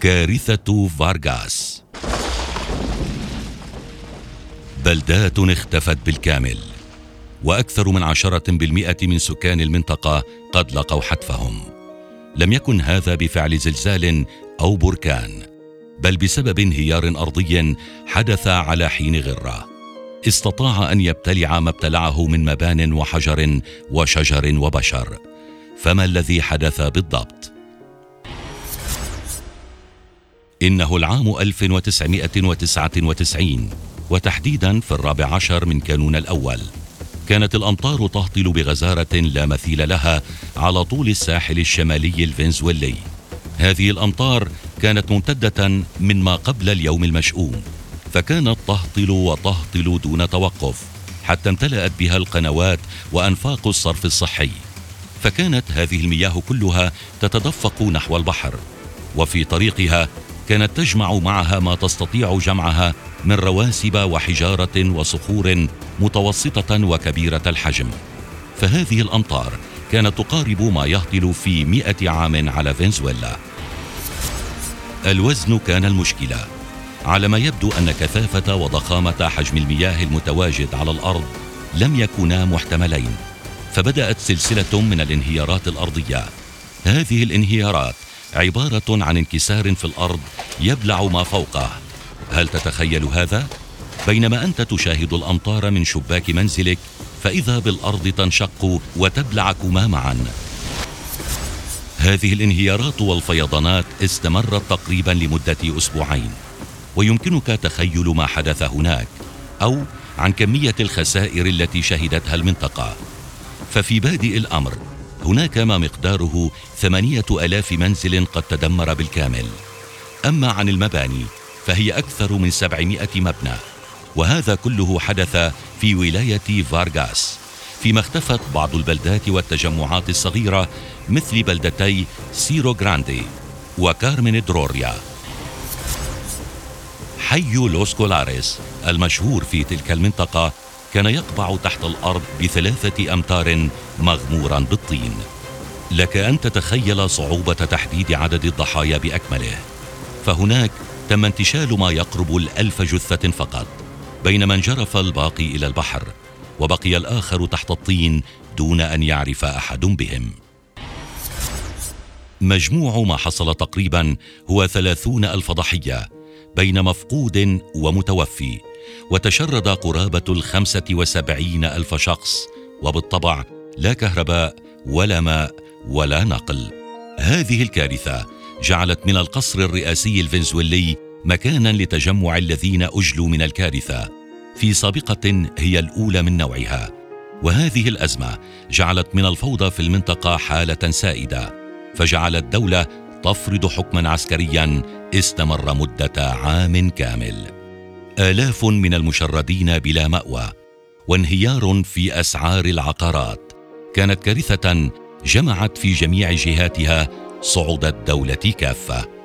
كارثة فارغاس. بلدات اختفت بالكامل وأكثر من عشرة بالمئة من سكان المنطقة قد لقوا حتفهم. لم يكن هذا بفعل زلزال أو بركان بل بسبب انهيار أرضي حدث على حين غرة. استطاع أن يبتلع ما ابتلعه من مبان وحجر وشجر وبشر. فما الذي حدث بالضبط؟ إنه العام 1999 وتحديدا في الرابع عشر من كانون الأول. كانت الأمطار تهطل بغزارة لا مثيل لها على طول الساحل الشمالي الفنزويلي. هذه الأمطار كانت ممتدة من ما قبل اليوم المشؤوم فكانت تهطل وتهطل دون توقف حتى امتلأت بها القنوات وأنفاق الصرف الصحي. فكانت هذه المياه كلها تتدفق نحو البحر وفي طريقها كانت تجمع معها ما تستطيع جمعها من رواسب وحجارة وصخور متوسطة وكبيرة الحجم. فهذه الأمطار كانت تقارب ما يهطل في مئة عام على فنزويلا. الوزن كان المشكلة على ما يبدو أن كثافة وضخامة حجم المياه المتواجد على الأرض لم يكونا محتملين فبدأت سلسلة من الانهيارات الأرضية. هذه الانهيارات عبارة عن انكسار في الأرض يبلع ما فوقه. هل تتخيل هذا؟ بينما أنت تشاهد الأمطار من شباك منزلك فإذا بالأرض تنشق وتبلعكما معا. هذه الانهيارات والفيضانات استمرت تقريبا لمدة أسبوعين ويمكنك تخيل ما حدث هناك أو عن كمية الخسائر التي شهدتها المنطقة. ففي بادئ الأمر هناك ما مقداره ثمانية آلاف منزل قد تدمر بالكامل. أما عن المباني فهي أكثر من سبعمائة مبنى وهذا كله حدث في ولاية فارغاس فيما اختفت بعض البلدات والتجمعات الصغيرة مثل بلدتي سيرو جراندي وكارمن دي أوريا. حي لوس كولاريس المشهور في تلك المنطقة كان يقبع تحت الأرض بثلاثة أمتار مغمورا بالطين. لك أن تتخيل صعوبة تحديد عدد الضحايا بأكمله. فهناك تم انتشال ما يقرب الألف جثة فقط بينما انجرف الباقي إلى البحر وبقي الآخر تحت الطين دون أن يعرف أحد بهم. مجموع ما حصل تقريبا هو ثلاثون ألف ضحية بين مفقود ومتوفي. وتشرد قرابة الخمسة وسبعين ألف شخص وبالطبع لا كهرباء ولا ماء ولا نقل. هذه الكارثة جعلت من القصر الرئاسي الفنزويلي مكانا لتجمع الذين أجلوا من الكارثة في سابقة هي الأولى من نوعها. وهذه الأزمة جعلت من الفوضى في المنطقة حالة سائدة فجعلت الدولة تفرض حكما عسكريا استمر مدة عام كامل. آلاف من المشردين بلا مأوى وانهيار في أسعار العقارات. كانت كارثة جمعت في جميع جهاتها صعود الدولة كافة.